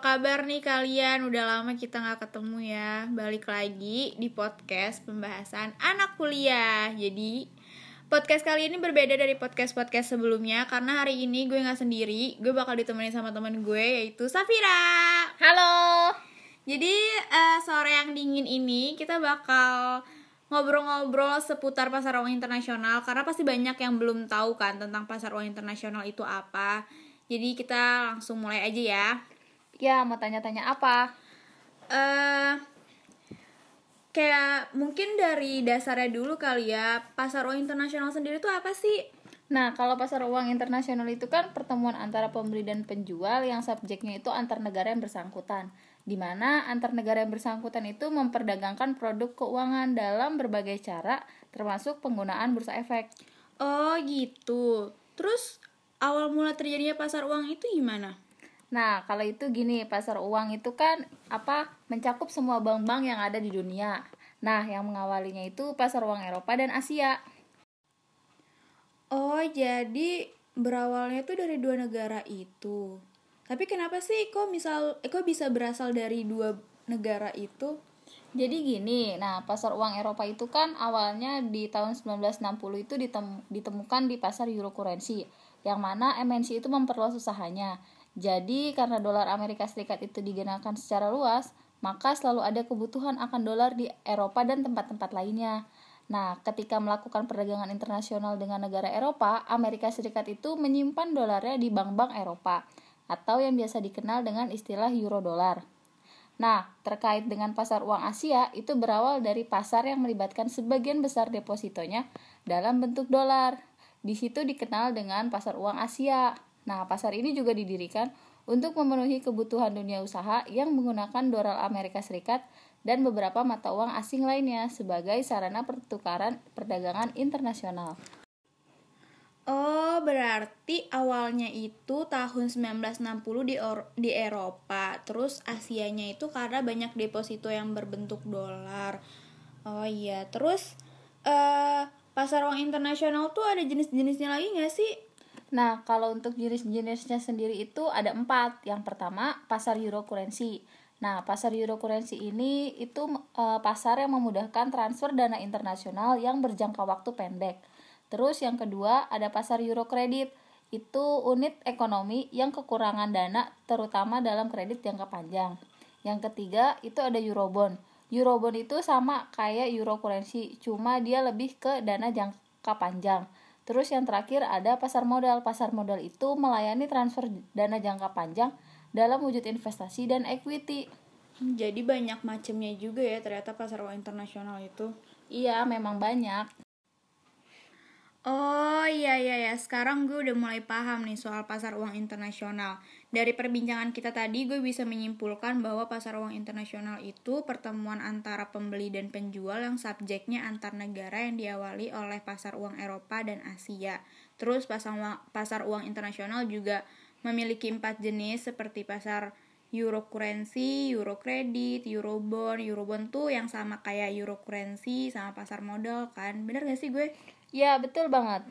kabar nih kalian? Udah lama kita nggak ketemu ya. Balik lagi di podcast pembahasan anak kuliah. Jadi podcast kali ini berbeda dari podcast-podcast sebelumnya karena hari ini gue nggak sendiri. Gue bakal ditemenin sama teman gue yaitu Safira. Halo. Jadi uh, sore yang dingin ini kita bakal ngobrol-ngobrol seputar pasar uang internasional karena pasti banyak yang belum tahu kan tentang pasar uang internasional itu apa. Jadi kita langsung mulai aja ya. Ya, mau tanya-tanya apa? Eh uh, kayak mungkin dari dasarnya dulu kali ya. Pasar uang internasional sendiri itu apa sih? Nah, kalau pasar uang internasional itu kan pertemuan antara pembeli dan penjual yang subjeknya itu antar negara yang bersangkutan. Di mana antar negara yang bersangkutan itu memperdagangkan produk keuangan dalam berbagai cara, termasuk penggunaan bursa efek. Oh, gitu. Terus awal mula terjadinya pasar uang itu gimana? Nah, kalau itu gini, pasar uang itu kan apa mencakup semua bank-bank yang ada di dunia. Nah, yang mengawalinya itu pasar uang Eropa dan Asia. Oh, jadi berawalnya itu dari dua negara itu. Tapi kenapa sih kok misal eh, kok bisa berasal dari dua negara itu? Jadi gini, nah pasar uang Eropa itu kan awalnya di tahun 1960 itu ditemukan di pasar euro currency, yang mana MNC itu memperluas usahanya. Jadi, karena dolar Amerika Serikat itu digunakan secara luas, maka selalu ada kebutuhan akan dolar di Eropa dan tempat-tempat lainnya. Nah, ketika melakukan perdagangan internasional dengan negara Eropa, Amerika Serikat itu menyimpan dolarnya di bank-bank Eropa, atau yang biasa dikenal dengan istilah euro dolar. Nah, terkait dengan pasar uang Asia, itu berawal dari pasar yang melibatkan sebagian besar depositonya dalam bentuk dolar. Di situ dikenal dengan pasar uang Asia. Nah, pasar ini juga didirikan untuk memenuhi kebutuhan dunia usaha yang menggunakan dolar Amerika Serikat dan beberapa mata uang asing lainnya sebagai sarana pertukaran perdagangan internasional. Oh, berarti awalnya itu tahun 1960 di Or di Eropa, terus Asianya itu karena banyak deposito yang berbentuk dolar. Oh iya, terus uh, pasar uang internasional tuh ada jenis-jenisnya lagi nggak sih? Nah, kalau untuk jenis-jenisnya sendiri itu ada empat. Yang pertama, pasar euro currency. Nah, pasar euro currency ini itu e, pasar yang memudahkan transfer dana internasional yang berjangka waktu pendek. Terus yang kedua, ada pasar euro kredit. Itu unit ekonomi yang kekurangan dana terutama dalam kredit jangka panjang. Yang ketiga, itu ada eurobond. Eurobond itu sama kayak euro currency, cuma dia lebih ke dana jangka panjang. Terus yang terakhir ada pasar modal. Pasar modal itu melayani transfer dana jangka panjang dalam wujud investasi dan equity. Jadi banyak macamnya juga ya ternyata pasar uang internasional itu. Iya, memang banyak. Sekarang gue udah mulai paham nih soal pasar uang internasional. Dari perbincangan kita tadi, gue bisa menyimpulkan bahwa pasar uang internasional itu pertemuan antara pembeli dan penjual yang subjeknya antar negara yang diawali oleh pasar uang Eropa dan Asia. Terus pasar uang, pasar uang internasional juga memiliki empat jenis seperti pasar euro currency, euro credit, euro bond. Euro bond tuh yang sama kayak euro currency sama pasar modal kan. Bener gak sih gue? Ya, betul banget.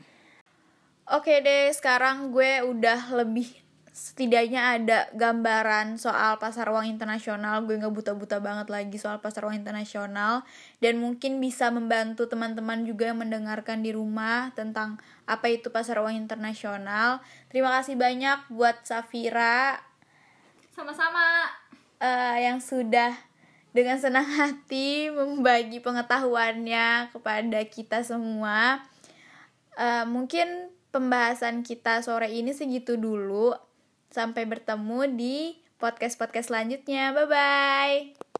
Oke deh, sekarang gue udah lebih setidaknya ada gambaran soal pasar uang internasional. Gue nggak buta-buta banget lagi soal pasar uang internasional dan mungkin bisa membantu teman-teman juga yang mendengarkan di rumah tentang apa itu pasar uang internasional. Terima kasih banyak buat Safira. Sama-sama. Uh, yang sudah dengan senang hati membagi pengetahuannya kepada kita semua. Uh, mungkin pembahasan kita sore ini segitu dulu. Sampai bertemu di podcast-podcast selanjutnya. Bye bye.